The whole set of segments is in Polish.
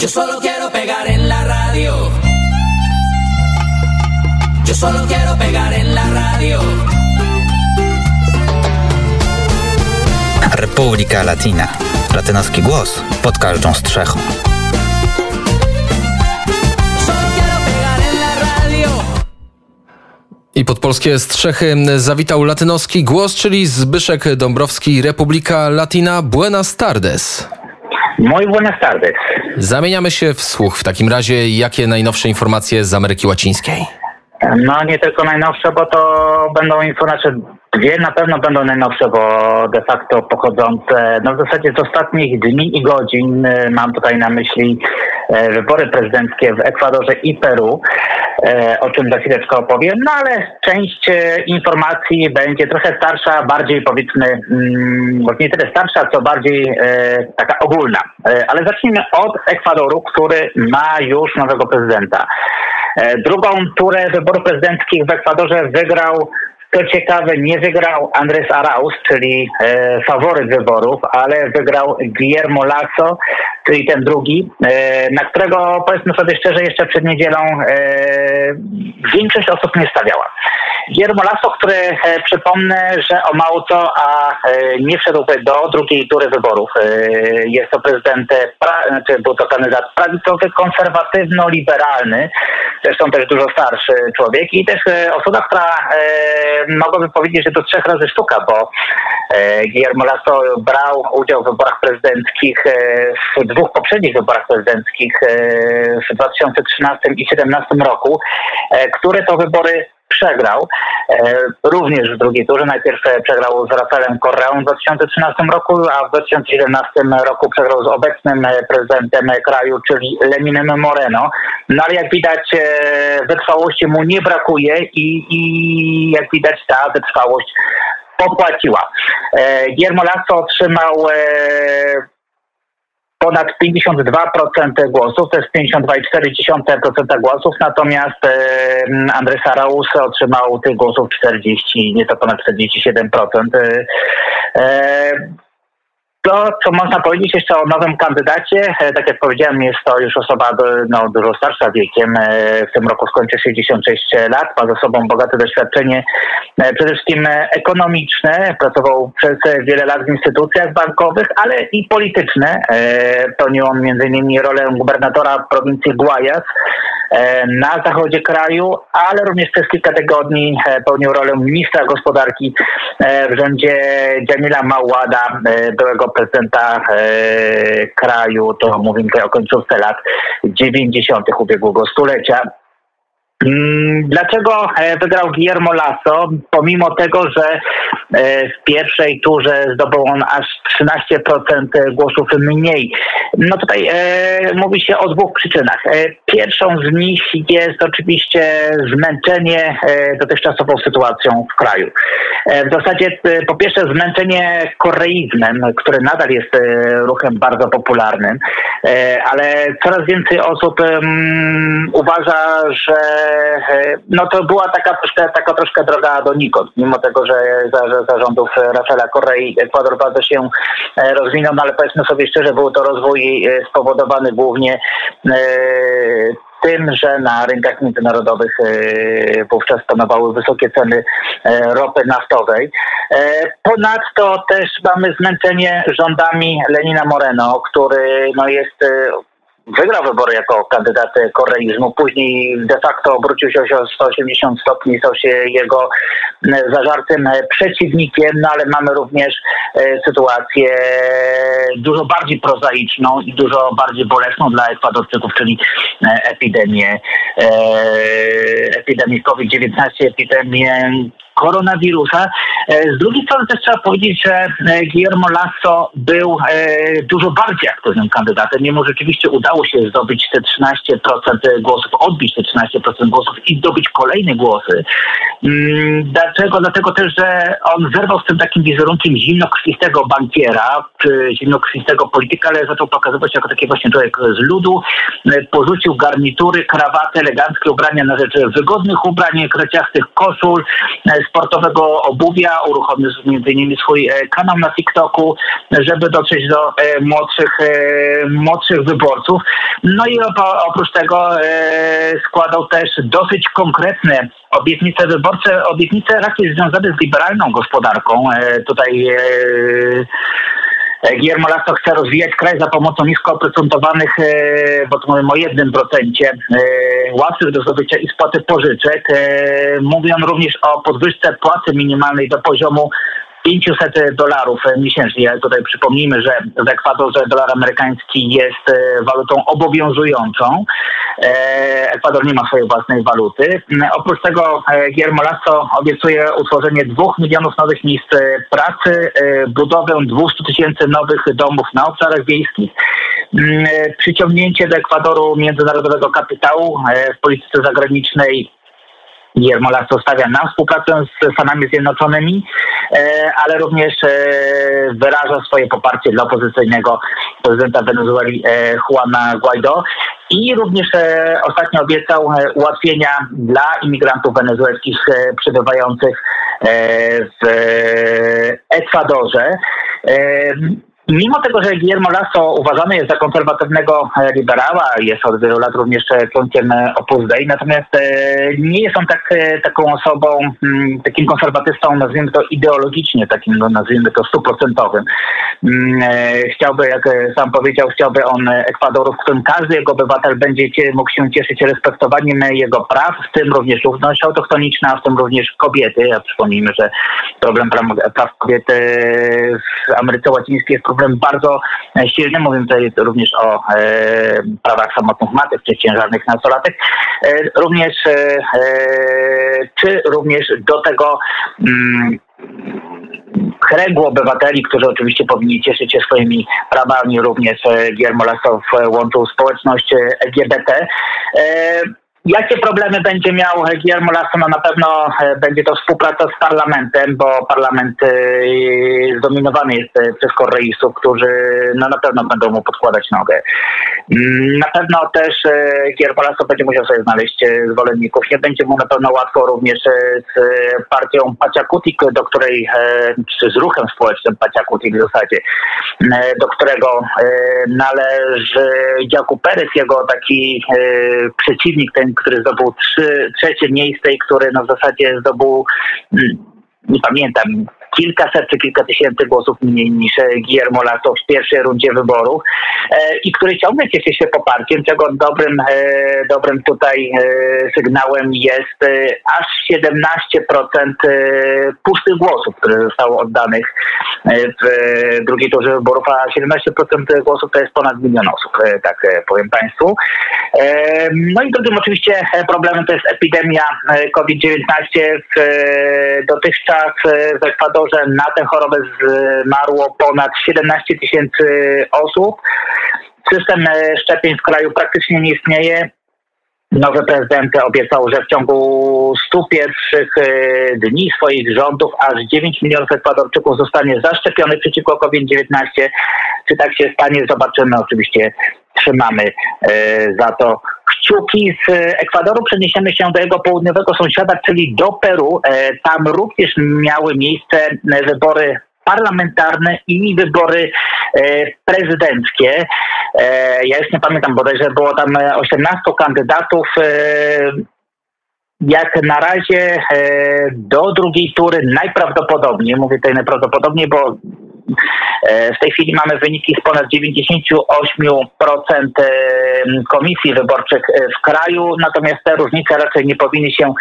Yo solo quiero pegar en la radio. Yo solo quiero pegar en la radio. Republika Latina. Latynoski głos pod każdą strzechą. I pod polskie strzechy zawitał latynoski głos, czyli Zbyszek Dąbrowski, Republika Latina. Buenas tardes. Muy buenas tardes. Zamieniamy się w słuch. W takim razie, jakie najnowsze informacje z Ameryki Łacińskiej? No nie tylko najnowsze, bo to będą informacje, dwie na pewno będą najnowsze, bo de facto pochodzące, no w zasadzie z ostatnich dni i godzin, y, mam tutaj na myśli e, wybory prezydenckie w Ekwadorze i Peru, e, o czym za chwileczkę opowiem, no ale część informacji będzie trochę starsza, bardziej powiedzmy, mm, może nie tyle starsza, co bardziej taka ogólna. Ale zacznijmy od Ekwadoru, który ma już nowego prezydenta. Drugą turę wyborów prezydenckich w Ekwadorze wygrał, co ciekawe, nie wygrał Andrés Arauz, czyli e, faworyt wyborów, ale wygrał Guillermo Lasso, czyli ten drugi, e, na którego powiedzmy sobie szczerze jeszcze przed niedzielą e, większość osób nie stawiała. Guillermo Lasso, który e, przypomnę, że o mało co, a nie wszedłby do drugiej tury wyborów. Jest to prezydent, pra, znaczy był to kandydat prawicowy, konserwatywno-liberalny, zresztą też dużo starszy człowiek i też osoba, która mogłaby powiedzieć, że to trzech razy sztuka, bo Guillermo Lasso brał udział w wyborach prezydenckich, w dwóch poprzednich wyborach prezydenckich e, w 2013 i 2017 roku, e, które to wybory przegrał. E, również w drugiej turze. Najpierw przegrał z Rafaelem Correą w 2013 roku, a w 2017 roku przegrał z obecnym prezydentem kraju, czyli Leminem Moreno. No ale jak widać wytrwałości mu nie brakuje i, i jak widać ta wytrwałość popłaciła. Guillermo Lasso otrzymał ponad 52% głosów, to jest 52,4% głosów, natomiast e, Andres Arauz otrzymał tych głosów 40, nieco ponad 47%. To, co można powiedzieć jeszcze o nowym kandydacie, e, tak jak powiedziałem, jest to już osoba e, no, dużo starsza wiekiem. e, W tym roku skończy 66 lat, ma za sobą bogate doświadczenie przede wszystkim ekonomiczne. Pracował przez wiele lat w instytucjach bankowych, ale i polityczne. Pełnił on m.in. rolę gubernatora prowincji Guayas na zachodzie kraju, ale również przez kilka tygodni pełnił rolę ministra gospodarki w rządzie Jamila Małada, e, byłego prezydenta e, kraju, to mówimy tutaj o końcówce lat 90. ubiegłego stulecia. Mm, Dlaczego e, wygrał Guillermo Lasso, pomimo tego, że e, w pierwszej turze zdobył on aż 13% głosów mniej? No tutaj e, mówi się o dwóch przyczynach. E, Pierwszą z nich jest oczywiście zmęczenie e, dotychczasową sytuacją w kraju. E, W zasadzie e, po pierwsze zmęczenie koreizmem, który nadal jest e, ruchem bardzo popularnym, e, ale coraz więcej osób uważa, że e, no to była taka troszkę, taka troszkę droga donikąd, mimo tego, że za, że za rządów Rafaela Korei Ekwador bardzo się e, rozwinął, no ale powiedzmy sobie szczerze, był to rozwój e, spowodowany głównie e, tym, że na rynkach międzynarodowych e, wówczas panowały wysokie ceny e, ropy naftowej. E, Ponadto też mamy zmęczenie rządami Lenina Moreno, który no, jest e, wygrał wybory jako kandydat koreizmu, później de facto obrócił się o 180 stopni, stał się jego e, zażartym e, przeciwnikiem, no ale mamy również e, sytuację dużo bardziej prozaiczną i dużo bardziej bolesną dla Ekwadorczyków, czyli epidemię, epidemię COVID-19, epidemię koronawirusa. E, Z drugiej strony też trzeba powiedzieć, że e, Guillermo Lasso był e, dużo bardziej aktywnym kandydatem. Jemu rzeczywiście udało się zdobyć te 13% głosów, odbić te 13% głosów i zdobyć kolejne głosy. Mm, Dlaczego? Dlatego też, że on zerwał z tym takim wizerunkiem zimnokrwistego bankiera, czy zimnokrwistego polityka, ale zaczął pokazywać jako taki właśnie człowiek z ludu, porzucił garnitury, krawaty, eleganckie ubrania na rzecz wygodnych ubrań, kreciastych koszul, sportowego obuwia, uruchomił m.in. swój kanał na TikToku, żeby dotrzeć do młodszych, młodszych wyborców. No i oprócz tego składał też dosyć konkretne obietnice wyborcze, obietnice raczej związane z liberalną gospodarką. Tutaj Guillermo Lasso chce rozwijać kraj za pomocą nisko oprocentowanych, bo to mówimy o jednym procencie, łatwych do zdobycia i spłaty pożyczek. Mówi on również o podwyżce płacy minimalnej do poziomu 500 dolarów miesięcznie. Tutaj przypomnijmy, że w Ekwadorze dolar amerykański jest e, walutą obowiązującą. E, Ekwador nie ma swojej własnej waluty. Oprócz tego e, Guillermo Lasso obiecuje utworzenie dwóch milionów nowych miejsc pracy, budowę 200 tysięcy nowych domów na obszarach wiejskich, przyciągnięcie do Ekwadoru międzynarodowego kapitału w polityce zagranicznej Guillermo Lasso stawia na współpracę z Stanami Zjednoczonymi, e, ale również e, wyraża swoje poparcie dla opozycyjnego prezydenta Wenezueli e, Juana Guaido i również ostatnio obiecał ułatwienia dla imigrantów wenezuelskich przebywających w Ekwadorze. Mimo tego, że Guillermo Lasso uważany jest za konserwatywnego e, liberała, jest od wielu lat również członkiem e, Opus Dei, natomiast e, nie jest on tak, taką osobą, mm, takim konserwatystą, nazwijmy to ideologicznie, takim no, nazwijmy to stuprocentowym. Mm, chciałby, jak sam powiedział, chciałby on Ekwadoru, w którym każdy jego obywatel będzie mógł się cieszyć respektowaniem jego praw, w tym również równość autochtoniczna, w tym również kobiety. Ja przypomnijmy, że problem praw kobiety w Ameryce Łacińskiej jest problem bardzo e, silny. Mówimy tutaj również o e, prawach samotnych matek czy ciężarnych nastolatek. E, również, e, e, czy również do tego mm, kręgu obywateli, którzy oczywiście powinni cieszyć się swoimi prawami, również e, Guillermo Lasso łączył społeczność LGBT. Jakie problemy będzie miał Guillermo Lasso? No na pewno e, będzie to współpraca z parlamentem, bo parlament e, zdominowany jest e, przez korreistów, którzy no na pewno będą mu podkładać nogę. Mm, na pewno też Guillermo Lasso będzie musiał sobie znaleźć zwolenników. Nie będzie mu na pewno łatwo również z partią Paciakutik, do której, czy z ruchem społecznym Paciakutik w zasadzie, do którego należy Jaku Perez, jego taki przeciwnik, ten który zdobył trzy, trzecie miejsce i który no w zasadzie zdobył, mm, nie pamiętam, kilkaset czy kilka tysięcy głosów mniej niż Guillermo Lasso w pierwszej rundzie wyborów e, i który ciągle cieszy się poparciem, czego dobrym, e, dobrym tutaj e, sygnałem jest aż 17% pustych głosów, które zostało oddanych w drugiej turze wyborów, a 17% głosów to jest ponad milion osób, tak powiem Państwu. No i drugim oczywiście problemem to jest epidemia COVID-19. Dotychczas w Ekwadorze że na tę chorobę zmarło ponad 17 tysięcy osób. System e, szczepień w kraju praktycznie nie istnieje. Nowy prezydent obiecał, że w ciągu 100 pierwszych e, dni swoich rządów aż 9 milionów Ekwadorczyków zostanie zaszczepionych przeciwko COVID-19. Czy tak się stanie, zobaczymy. Oczywiście trzymamy e, za to kciuki. Z Ekwadoru przeniesiemy się do jego południowego sąsiada, czyli do Peru. E, tam również miały miejsce wybory parlamentarne i wybory prezydenckie. Ja już nie pamiętam, bodajże było tam 18 kandydatów. Jak na razie do drugiej tury najprawdopodobniej, mówię tutaj najprawdopodobniej, bo E, w tej chwili mamy wyniki z ponad 98% e, komisji wyborczych e, w kraju, natomiast te różnice raczej nie powinny się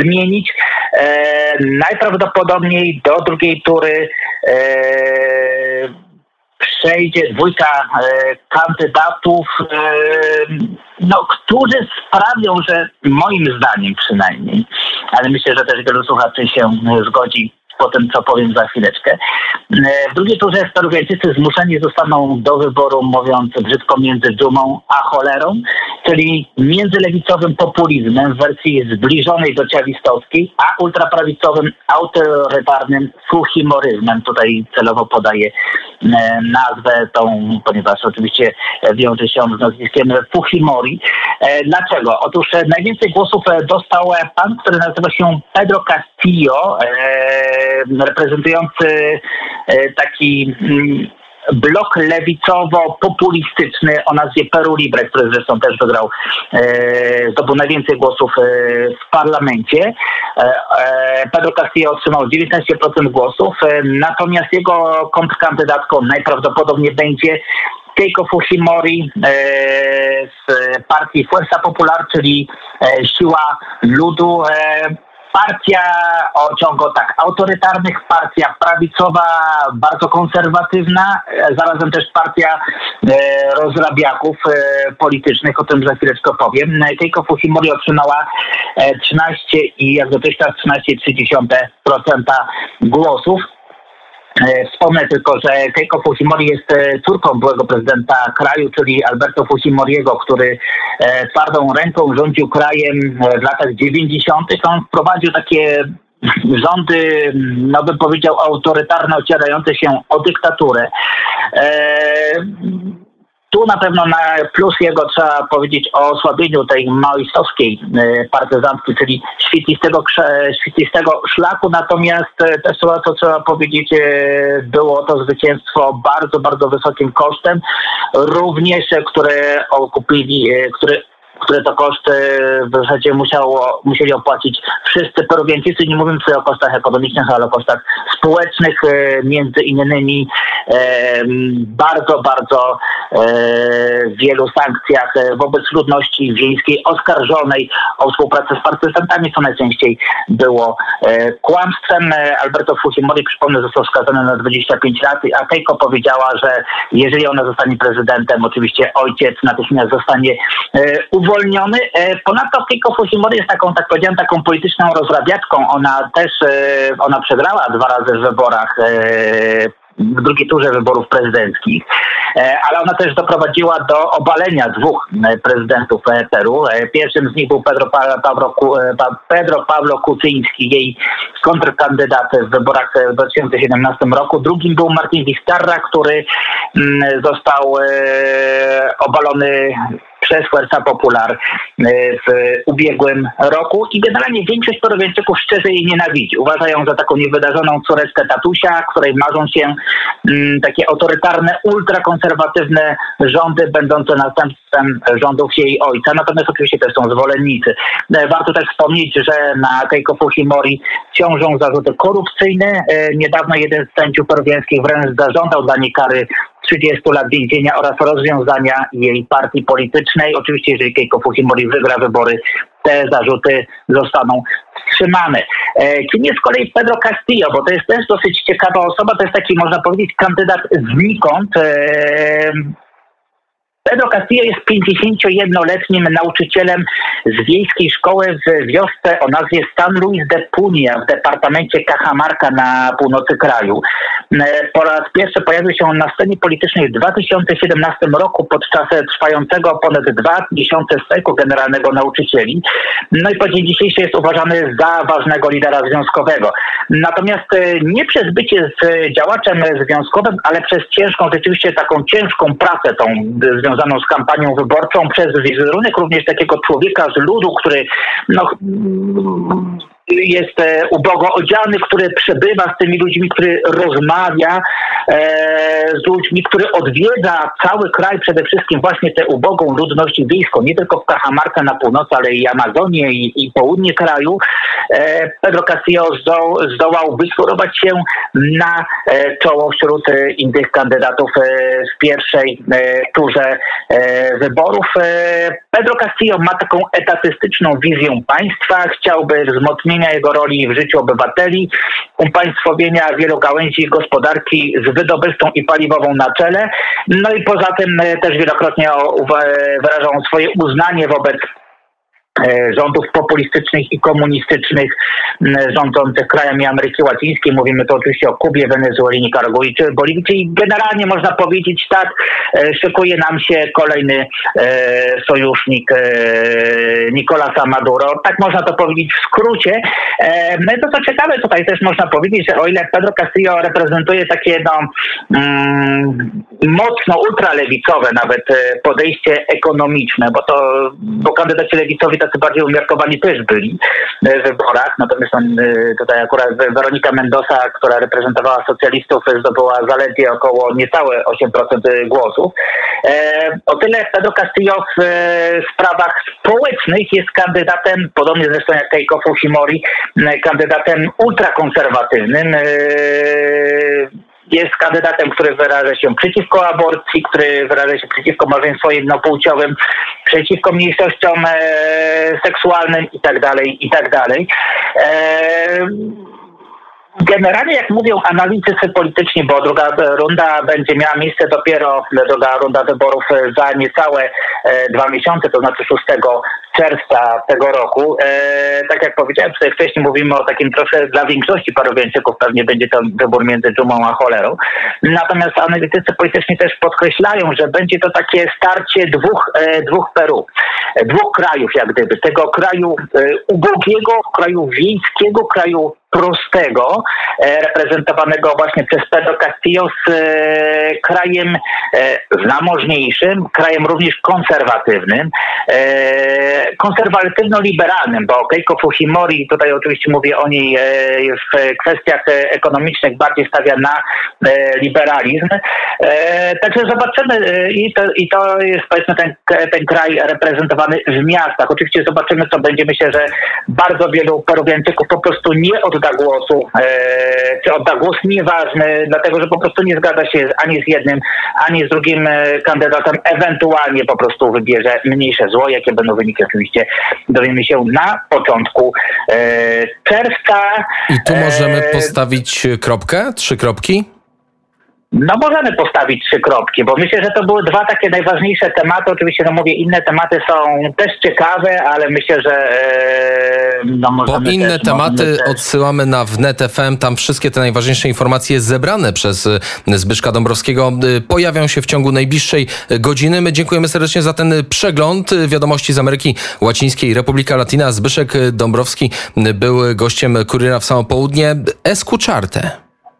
zmienić. Najprawdopodobniej do drugiej tury przejdzie dwójka kandydatów, no, którzy sprawią, że moim zdaniem przynajmniej, ale myślę, że też wielu słuchaczy się zgodzi po tym, co powiem za chwileczkę. W drugiej turze Peruwiańczycy zmuszeni zostaną do wyboru, mówiąc brzydko, między dżumą a cholerą. czyli między lewicowym populizmem w wersji zbliżonej do ciawistowskiej, a ultraprawicowym autorytarnym fuhimoryzmem. Tutaj celowo podaję nazwę tą, ponieważ oczywiście wiąże się z nazwiskiem Fuhimori. E, dlaczego? Otóż najwięcej głosów dostał pan, który nazywa się Pedro Castillo, reprezentujący taki mm, blok lewicowo-populistyczny o nazwie Peru Libre, który zresztą też wygrał, e, zdobył najwięcej głosów e, w parlamencie. E, Pedro Castillo otrzymał 19% głosów, natomiast jego kontrkandydatką najprawdopodobniej będzie Keiko Fujimori z partii Fuerza Popular, czyli Siła Ludu partia o ciągu tak autorytarnych, partia prawicowa, bardzo konserwatywna, e, zarazem też partia e, rozrabiaków e, politycznych, o tym za chwileczkę powiem. Keiko Fujimori otrzymała 13 i jak dotychczas 13,3% głosów. E, wspomnę tylko, że Keiko Fujimori jest e, córką byłego prezydenta kraju, czyli Alberto Fujimoriego, który e, twardą ręką rządził krajem w latach 90. On wprowadził takie rządy, no bym powiedział, autorytarne, ocierające się o dyktaturę. Tu na pewno na plus jego trzeba powiedzieć o osłabieniu tej maoistowskiej e, partyzantki, czyli świetlistego, świetlistego szlaku, natomiast e, też trzeba, to trzeba powiedzieć, e, było to zwycięstwo bardzo, bardzo wysokim kosztem, również które okupili, które które to koszty w zasadzie musiało, musieli opłacić wszyscy Peruwiańczycy, nie mówiąc o kosztach ekonomicznych, ale o kosztach społecznych, e, między innymi bardzo, bardzo e, wielu sankcjach e, wobec ludności wiejskiej oskarżonej o współpracę z partyzantami, co najczęściej było kłamstwem. Alberto Fujimori, przypomnę, został skazany na 25 lat, a Keiko powiedziała, że jeżeli ona zostanie prezydentem, oczywiście ojciec natychmiast zostanie uwolniony uwolniony. E, ponadto Keiko Fujimori jest taką, tak powiedziałem, taką polityczną rozrabiaczką. Ona też, e, ona przegrała dwa razy w wyborach e, w drugiej turze wyborów prezydenckich, ale ona też doprowadziła do obalenia dwóch prezydentów Peru. Pierwszym z nich był Pedro Pablo, Pedro Pablo Kuczyński, jej kontrkandydat w wyborach w 2017 roku. Drugim był Martin Vizcarra, który mm, został obalony przez Fuerza Popular e, w ubiegłym roku i generalnie większość Peruwiańczyków szczerze jej nienawidzi. Uważają za taką niewydarzoną córeczkę tatusia, której marzą się mm, takie autorytarne, ultrakonserwatywne rządy będące następstwem rządów jej ojca. Natomiast oczywiście też są zwolennicy. E, warto też wspomnieć, że na Keiko Fujimori ciążą zarzuty korupcyjne. E, niedawno jeden z sędziów peruwiańskich wręcz zażądał dla niej kary 30 lat więzienia oraz rozwiązania jej partii politycznej. Oczywiście, jeżeli Keiko Fujimori wygra wybory, te zarzuty zostaną wstrzymane. E, kim jest z kolei Pedro Castillo, bo to jest też dosyć ciekawa osoba, to jest taki, można powiedzieć, kandydat znikąd. E, Pedro Castillo jest 51-letnim nauczycielem z wiejskiej szkoły w wiosce o nazwie San Luis de Punia w departamencie Cajamarca na północy kraju. E, po raz pierwszy pojawił się on na scenie politycznej w 2017 roku podczas trwającego ponad dwa miesiące strajku generalnego nauczycieli. No i po dzień dzisiejszy jest uważany za ważnego lidera związkowego. Natomiast e, nie przez bycie z działaczem związkowym, ale przez ciężką, rzeczywiście taką ciężką pracę tą związaną z kampanią wyborczą, przez wizerunek również takiego człowieka z ludu, który no, jest e, ubogo odziany, który przebywa z tymi ludźmi, który rozmawia e, z ludźmi, który odwiedza cały kraj, przede wszystkim właśnie tę ubogą ludność wiejską, nie tylko w Cajamarca na północy, ale i Amazonię i, i południe kraju. E, Pedro Castillo zdoł, zdołał wysforować się na czoło wśród innych kandydatów w pierwszej turze wyborów. Pedro Castillo ma taką etatystyczną wizję państwa, chciałby jego roli w życiu obywateli, upaństwowienia wielu gałęzi gospodarki z wydobywczą i paliwową na czele. No i poza tym e, też wielokrotnie wyrażał swoje uznanie wobec rządów populistycznych i komunistycznych rządzących krajami Ameryki Łacińskiej. Mówimy tu oczywiście o Kubie, Wenezueli, Nikaragui czy Boliwii, czyli generalnie można powiedzieć tak, szykuje nam się kolejny sojusznik Nicolasa Maduro. Tak można to powiedzieć w skrócie. No to co ciekawe tutaj też można powiedzieć, że o ile Pedro Castillo reprezentuje takie no, mm, mocno ultralewicowe nawet e, podejście ekonomiczne, bo to bo kandydaci lewicowi tacy bardziej umiarkowani też byli e, w wyborach, natomiast on, e, tutaj akurat Weronika Mendoza, która reprezentowała socjalistów, zdobyła zaledwie około niecałe 8% głosów. O tyle Pedro Castillo w sprawach społecznych jest kandydatem, podobnie zresztą jak Keiko Fujimori, kandydatem ultrakonserwatywnym jest kandydatem, który wyraża się przeciwko aborcji, który wyraża się przeciwko małżeństwu jednopłciowym, przeciwko mniejszościom e, seksualnym itd., tak itd. Tak e, Generalnie, jak mówią analitycy polityczni, bo druga runda będzie miała miejsce dopiero, druga runda wyborów za niecałe e, dwa miesiące, to znaczy 6 czerwca tego roku. E, tak jak powiedziałem tutaj wcześniej, mówimy o takim trochę dla większości parowiańczyków pewnie będzie to wybór między dżumą a cholerą. Natomiast analitycy polityczni też podkreślają, że będzie to takie starcie dwóch, e, dwóch Peru, dwóch krajów jak gdyby. Tego kraju ubogiego, kraju wiejskiego, kraju prostego, e, reprezentowanego właśnie przez Pedro Castillo z e, krajem e, zamożniejszym, krajem również konserwatywnym, konserwatywno-liberalnym, bo Keiko Fujimori, tutaj oczywiście mówię o niej w kwestiach ekonomicznych, bardziej stawia na liberalizm. Także zobaczymy i to, i to jest powiedzmy ten, ten kraj reprezentowany w miastach. Oczywiście zobaczymy, co będzie. Myślę, że bardzo wielu Peruwianczyków po prostu nie od odda głosu, e, czy odda głos nieważny, dlatego że po prostu nie zgadza się ani z jednym, ani z drugim e, kandydatem, ewentualnie po prostu wybierze mniejsze zło, jakie będą wyniki oczywiście dowiemy się na początku e, czerwca. I tu możemy postawić kropkę, trzy kropki? No możemy postawić trzy kropki, bo myślę, że to były dwa takie najważniejsze tematy. Oczywiście, no mówię, inne tematy są też ciekawe, ale myślę, że e, no możemy Bo inne też, tematy też... odsyłamy na Wnet FM, tam wszystkie te najważniejsze informacje zebrane przez e, Zbyszka Dąbrowskiego e, pojawią się w ciągu najbliższej godziny. My dziękujemy serdecznie za ten przegląd wiadomości z Ameryki Łacińskiej, Republika Latina. Zbyszek Dąbrowski był gościem Kuriera w samo południe. Escucharte.